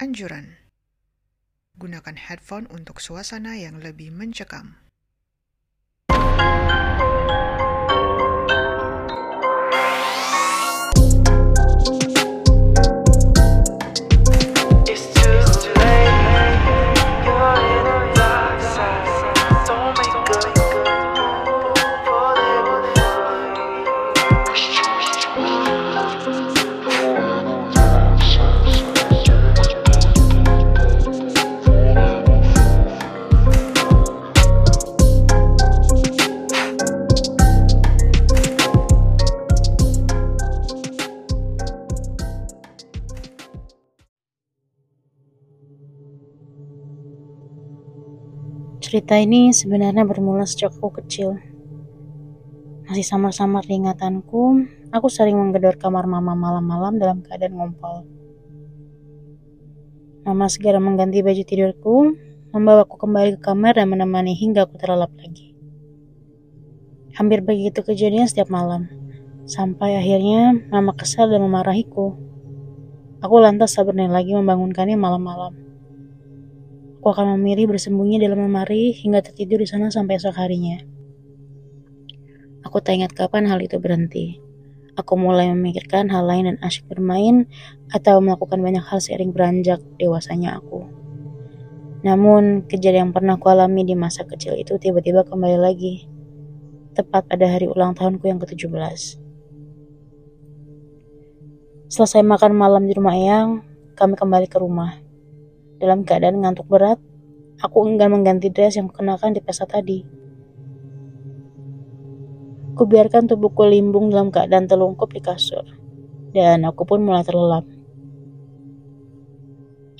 Anjuran: Gunakan headphone untuk suasana yang lebih mencekam. Cerita ini sebenarnya bermula sejak aku kecil. Masih samar-samar ingatanku, aku sering menggedor kamar mama malam-malam dalam keadaan ngompol. Mama segera mengganti baju tidurku, membawaku kembali ke kamar dan menemani hingga aku terlelap lagi. Hampir begitu kejadian setiap malam, sampai akhirnya mama kesal dan memarahiku. Aku lantas tak berani lagi membangunkannya malam-malam. Aku akan memilih bersembunyi dalam lemari hingga tertidur di sana sampai esok harinya. Aku tak ingat kapan hal itu berhenti. Aku mulai memikirkan hal lain dan asyik bermain atau melakukan banyak hal seiring beranjak dewasanya aku. Namun, kejadian yang pernah aku alami di masa kecil itu tiba-tiba kembali lagi. Tepat pada hari ulang tahunku yang ke-17. Selesai makan malam di rumah Eyang, kami kembali ke rumah. Dalam keadaan ngantuk berat, aku enggan mengganti dress yang kukenakan di pesta tadi. Kubiarkan tubuhku limbung dalam keadaan telungkup di kasur, dan aku pun mulai terlelap.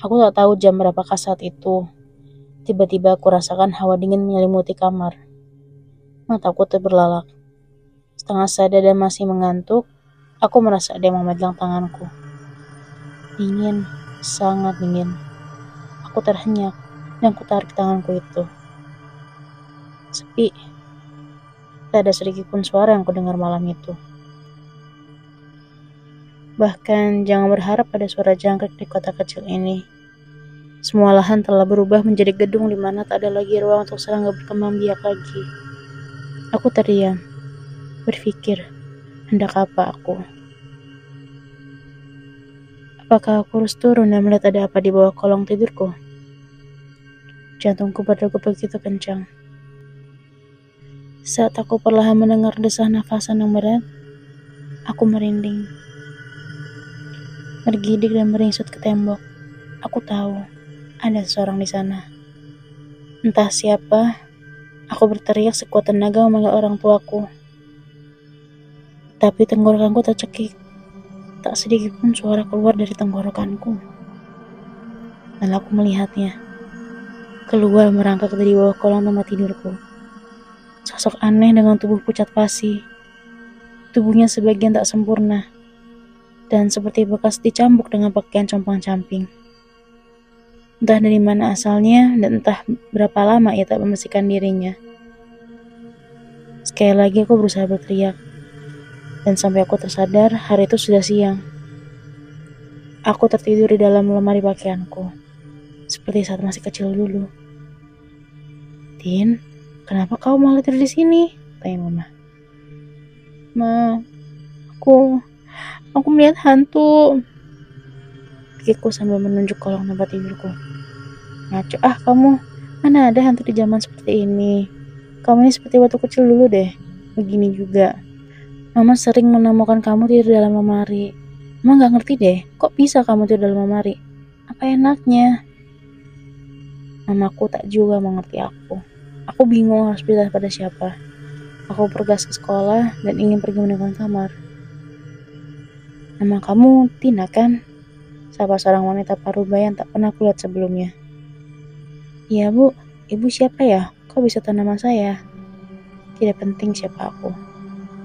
Aku tak tahu jam berapakah saat itu. Tiba-tiba aku rasakan hawa dingin menyelimuti kamar. Mataku terberlalak. Setengah sadar dan masih mengantuk, aku merasa ada yang memegang tanganku. Dingin, sangat dingin. Aku terhenyak dan kutarik tanganku itu. Sepi. Tak ada sedikit pun suara yang kudengar malam itu. Bahkan jangan berharap ada suara jangkrik di kota kecil ini. Semua lahan telah berubah menjadi gedung di mana tak ada lagi ruang untuk serangga berkembang biak lagi. Aku terdiam, berpikir, hendak apa aku? Apakah aku harus turun dan melihat ada apa di bawah kolong tidurku? Jantungku berdegup begitu kencang. Saat aku perlahan mendengar desah nafasan yang berat, aku merinding. Bergidik dan meringsut ke tembok. Aku tahu ada seseorang di sana. Entah siapa, aku berteriak sekuat tenaga memanggil orang tuaku. Tapi tenggorokanku tercekik. Tak sedikit pun suara keluar dari tenggorokanku. Lalu aku melihatnya. Keluar merangkak dari bawah kolong tempat tidurku. Sosok aneh dengan tubuh pucat pasi. Tubuhnya sebagian tak sempurna. Dan seperti bekas dicambuk dengan pakaian compang-camping. Entah dari mana asalnya dan entah berapa lama ia tak membersihkan dirinya. Sekali lagi aku berusaha berteriak. Dan sampai aku tersadar, hari itu sudah siang. Aku tertidur di dalam lemari pakaianku. Seperti saat masih kecil dulu. Tin, kenapa kau malah tidur di sini? Tanya mama. Ma, aku, aku melihat hantu. Pikirku sambil menunjuk kolong tempat tidurku. Ngaco ah kamu, mana ada hantu di zaman seperti ini. Kamu ini seperti waktu kecil dulu deh. Begini juga. Mama sering menemukan kamu tidur dalam lemari. Mama gak ngerti deh, kok bisa kamu tidur dalam lemari? Apa enaknya? Mamaku tak juga mengerti aku. Aku bingung harus bilang pada siapa. Aku bergas ke sekolah dan ingin pergi meninggalkan kamar. Nama kamu Tina kan? Sapa seorang wanita parubaya yang tak pernah kulihat sebelumnya. Iya bu, ibu siapa ya? Kok bisa tahu nama saya? Tidak penting siapa aku.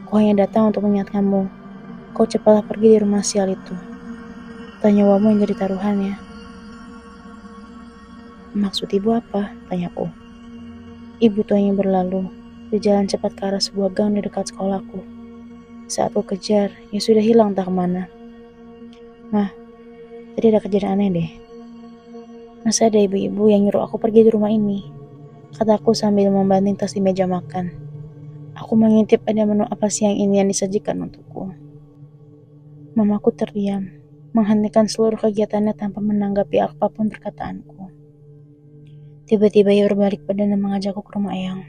Aku hanya datang untuk mengingatkanmu. Kau cepatlah pergi di rumah sial itu. Tanya nyawamu yang jadi taruhannya. Maksud ibu apa? Tanyaku. Ibu tuanya berlalu, berjalan cepat ke arah sebuah gang di dekat sekolahku. Saat aku kejar, ya sudah hilang tak ke mana. Mah, tadi ada kejadian aneh deh. Masa ada ibu-ibu yang nyuruh aku pergi di rumah ini? Kataku sambil membanting tas di meja makan. Aku mengintip ada menu apa sih yang ini yang disajikan untukku. Mamaku terdiam, menghentikan seluruh kegiatannya tanpa menanggapi apa pun perkataanku. Tiba-tiba ia berbalik badan dan mengajakku ke rumah Eyang.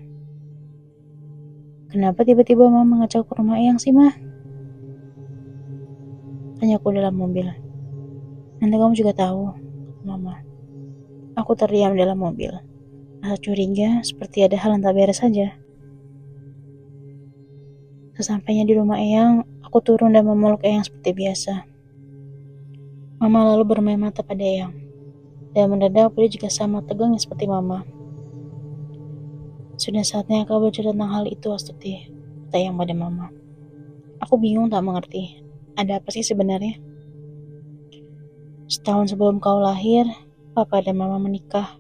Kenapa tiba-tiba mama mengajakku ke rumah Eyang sih, mah? Tanyaku dalam mobil. Nanti kamu juga tahu, mama. Aku terdiam dalam mobil. Rasa curiga seperti ada hal yang tak beres saja. Sesampainya di rumah Eyang, aku turun dan memeluk Eyang seperti biasa. Mama lalu bermain mata pada Eyang. Dan mendadak beliau juga sama tegangnya seperti Mama. Sudah saatnya kau bercerita tentang hal itu, Astuti, kata Eyang pada Mama. Aku bingung tak mengerti. Ada apa sih sebenarnya? Setahun sebelum kau lahir, Papa dan Mama menikah.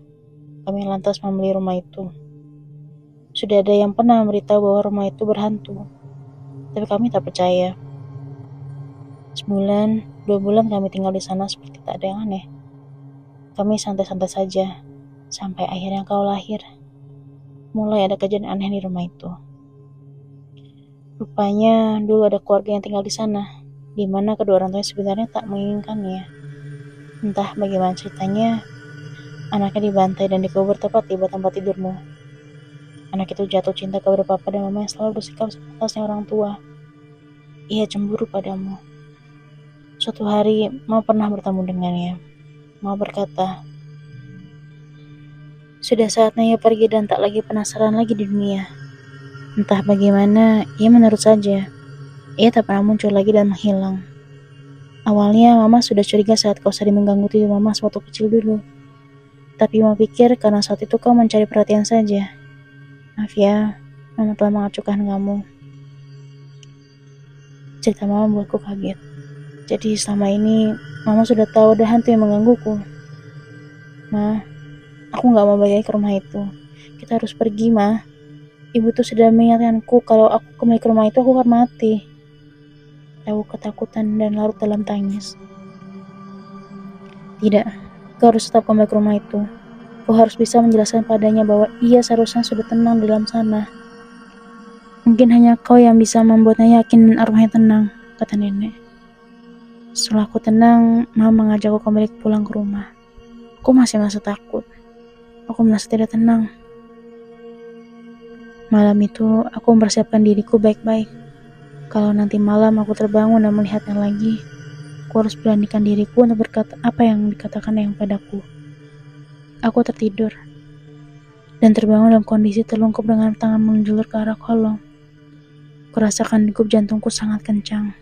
Kami lantas membeli rumah itu. Sudah ada yang pernah memberitahu bahwa rumah itu berhantu, tapi kami tak percaya. Sebulan, dua bulan kami tinggal di sana seperti tak ada yang aneh. Kami santai-santai saja, sampai akhirnya kau lahir. Mulai ada kejadian aneh di rumah itu. Rupanya dulu ada keluarga yang tinggal di sana, di mana kedua orang tuanya sebenarnya tak menginginkannya. Entah bagaimana ceritanya, anaknya dibantai dan dikubur tepat di tempat tidurmu. Anak itu jatuh cinta kepada papa dan mama yang selalu bersikap sepantasnya orang tua. Ia cemburu padamu. Suatu hari, mau pernah bertemu dengannya. Mau berkata, sudah saatnya ia pergi dan tak lagi penasaran lagi di dunia. Entah bagaimana, ia menurut saja. Ia tak pernah muncul lagi dan menghilang. Awalnya mama sudah curiga saat kau sering mengganggu tidur mama sewaktu kecil dulu. Tapi mama pikir karena saat itu kau mencari perhatian saja. Maaf ya, mama telah mengacuhkan kamu. Cerita mama membuatku kaget. Jadi selama ini mama sudah tahu ada hantu yang menggangguku. Ma, aku nggak mau balik ke rumah itu. Kita harus pergi, ma. Ibu tuh sudah mengingatkanku kalau aku kembali ke rumah itu aku akan mati. Aku ketakutan dan larut dalam tangis. Tidak, kau harus tetap kembali ke rumah itu. Kau harus bisa menjelaskan padanya bahwa ia seharusnya sudah tenang dalam sana. Mungkin hanya kau yang bisa membuatnya yakin dan arwahnya tenang, kata nenek. Setelah aku tenang, mama mengajakku kembali pulang ke rumah. Aku masih merasa takut. Aku merasa tidak tenang. Malam itu, aku mempersiapkan diriku baik-baik. Kalau nanti malam aku terbangun dan melihatnya lagi, aku harus beranikan diriku untuk berkata apa yang dikatakan yang padaku. Aku tertidur dan terbangun dalam kondisi terlungkup dengan tangan menjulur ke arah kolong. Kurasakan degup jantungku sangat kencang.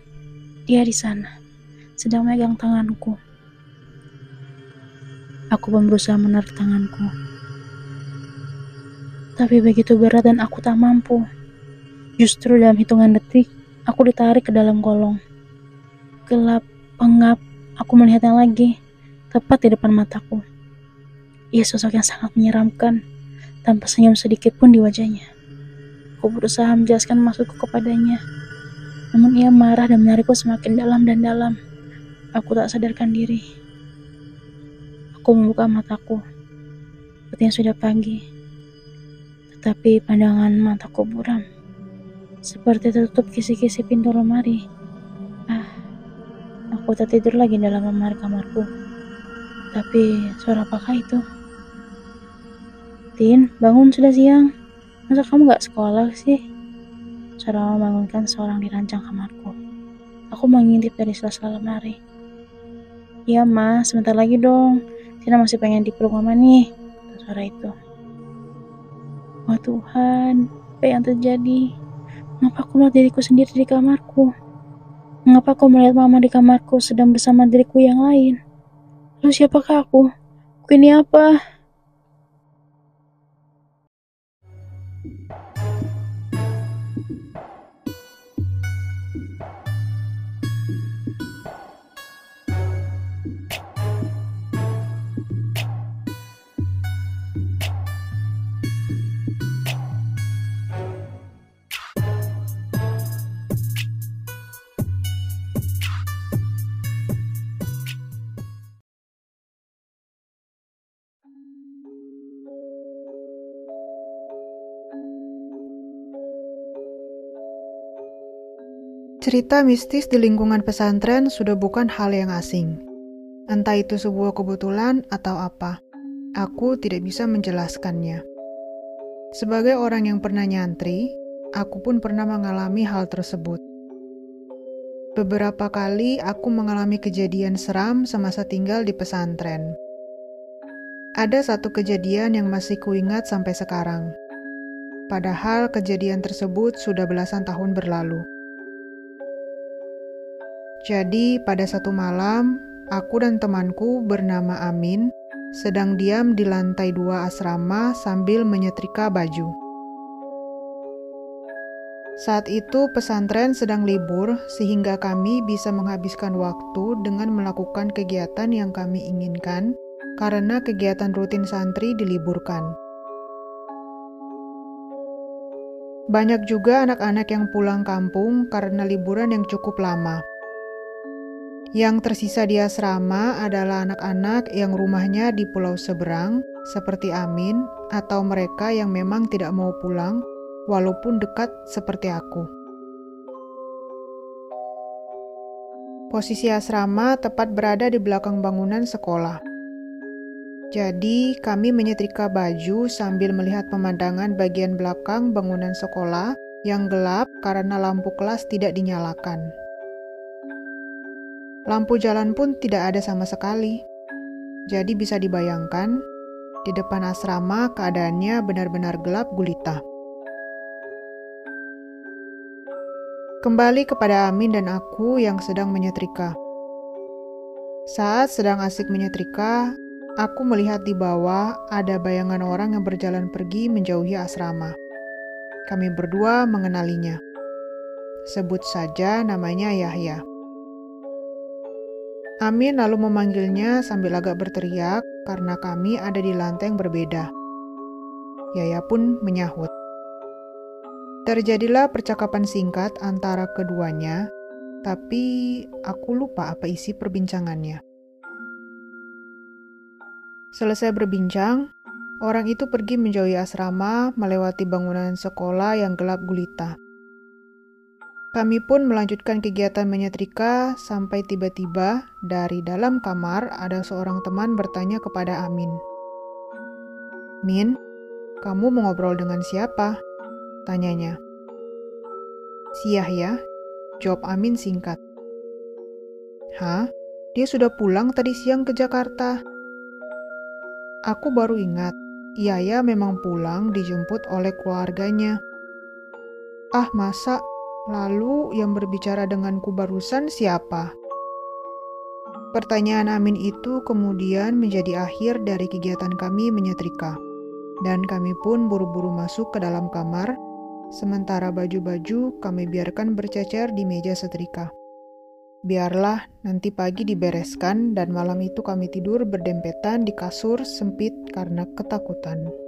Dia di sana, sedang megang tanganku. Aku pun berusaha menarik tanganku. Tapi begitu berat dan aku tak mampu. Justru dalam hitungan detik, Aku ditarik ke dalam kolong. Gelap, pengap, aku melihatnya lagi, tepat di depan mataku. Ia sosok yang sangat menyeramkan, tanpa senyum sedikit pun di wajahnya. Aku berusaha menjelaskan maksudku kepadanya, namun ia marah dan menarikku semakin dalam dan dalam. Aku tak sadarkan diri. Aku membuka mataku, sepertinya sudah pagi, tetapi pandangan mataku buram seperti tertutup kisi-kisi pintu lemari. Ah, aku tak tidur lagi dalam lemari kamarku. Tapi suara apakah itu? Tin, bangun sudah siang. Masa kamu gak sekolah sih? Suara membangunkan seorang di rancang kamarku. Aku mengintip dari sela-sela lemari. Iya mas, sebentar lagi dong. Tina masih pengen dipeluk mama nih. Suara itu. Wah Tuhan, apa yang terjadi? Mengapa aku melihat diriku sendiri di kamarku? Mengapa aku melihat mama di kamarku sedang bersama diriku yang lain? Lalu siapakah aku? Aku ini apa? Cerita mistis di lingkungan pesantren sudah bukan hal yang asing. Entah itu sebuah kebetulan atau apa, aku tidak bisa menjelaskannya. Sebagai orang yang pernah nyantri, aku pun pernah mengalami hal tersebut. Beberapa kali aku mengalami kejadian seram semasa tinggal di pesantren. Ada satu kejadian yang masih kuingat sampai sekarang. Padahal kejadian tersebut sudah belasan tahun berlalu. Jadi, pada satu malam, aku dan temanku bernama Amin sedang diam di lantai dua asrama sambil menyetrika baju. Saat itu pesantren sedang libur sehingga kami bisa menghabiskan waktu dengan melakukan kegiatan yang kami inginkan karena kegiatan rutin santri diliburkan. Banyak juga anak-anak yang pulang kampung karena liburan yang cukup lama. Yang tersisa di asrama adalah anak-anak yang rumahnya di pulau seberang, seperti Amin, atau mereka yang memang tidak mau pulang walaupun dekat seperti aku. Posisi asrama tepat berada di belakang bangunan sekolah. Jadi, kami menyetrika baju sambil melihat pemandangan bagian belakang bangunan sekolah yang gelap karena lampu kelas tidak dinyalakan. Lampu jalan pun tidak ada sama sekali. Jadi bisa dibayangkan, di depan asrama keadaannya benar-benar gelap gulita. Kembali kepada Amin dan aku yang sedang menyetrika. Saat sedang asik menyetrika, aku melihat di bawah ada bayangan orang yang berjalan pergi menjauhi asrama. Kami berdua mengenalinya. Sebut saja namanya Yahya. Amin lalu memanggilnya sambil agak berteriak karena kami ada di lantai yang berbeda. Yahya pun menyahut. Terjadilah percakapan singkat antara keduanya, tapi aku lupa apa isi perbincangannya. Selesai berbincang, orang itu pergi menjauhi asrama melewati bangunan sekolah yang gelap gulita. Kami pun melanjutkan kegiatan menyetrika sampai tiba-tiba dari dalam kamar ada seorang teman bertanya kepada Amin. Min, kamu mau ngobrol dengan siapa? Tanyanya. Si Yahya, jawab Amin singkat. Hah? Dia sudah pulang tadi siang ke Jakarta. Aku baru ingat, Yahya memang pulang dijemput oleh keluarganya. Ah masa, lalu yang berbicara denganku barusan siapa? Pertanyaan Amin itu kemudian menjadi akhir dari kegiatan kami menyetrika. Dan kami pun buru-buru masuk ke dalam kamar Sementara baju-baju kami biarkan bercecer di meja setrika. Biarlah nanti pagi dibereskan dan malam itu kami tidur berdempetan di kasur sempit karena ketakutan.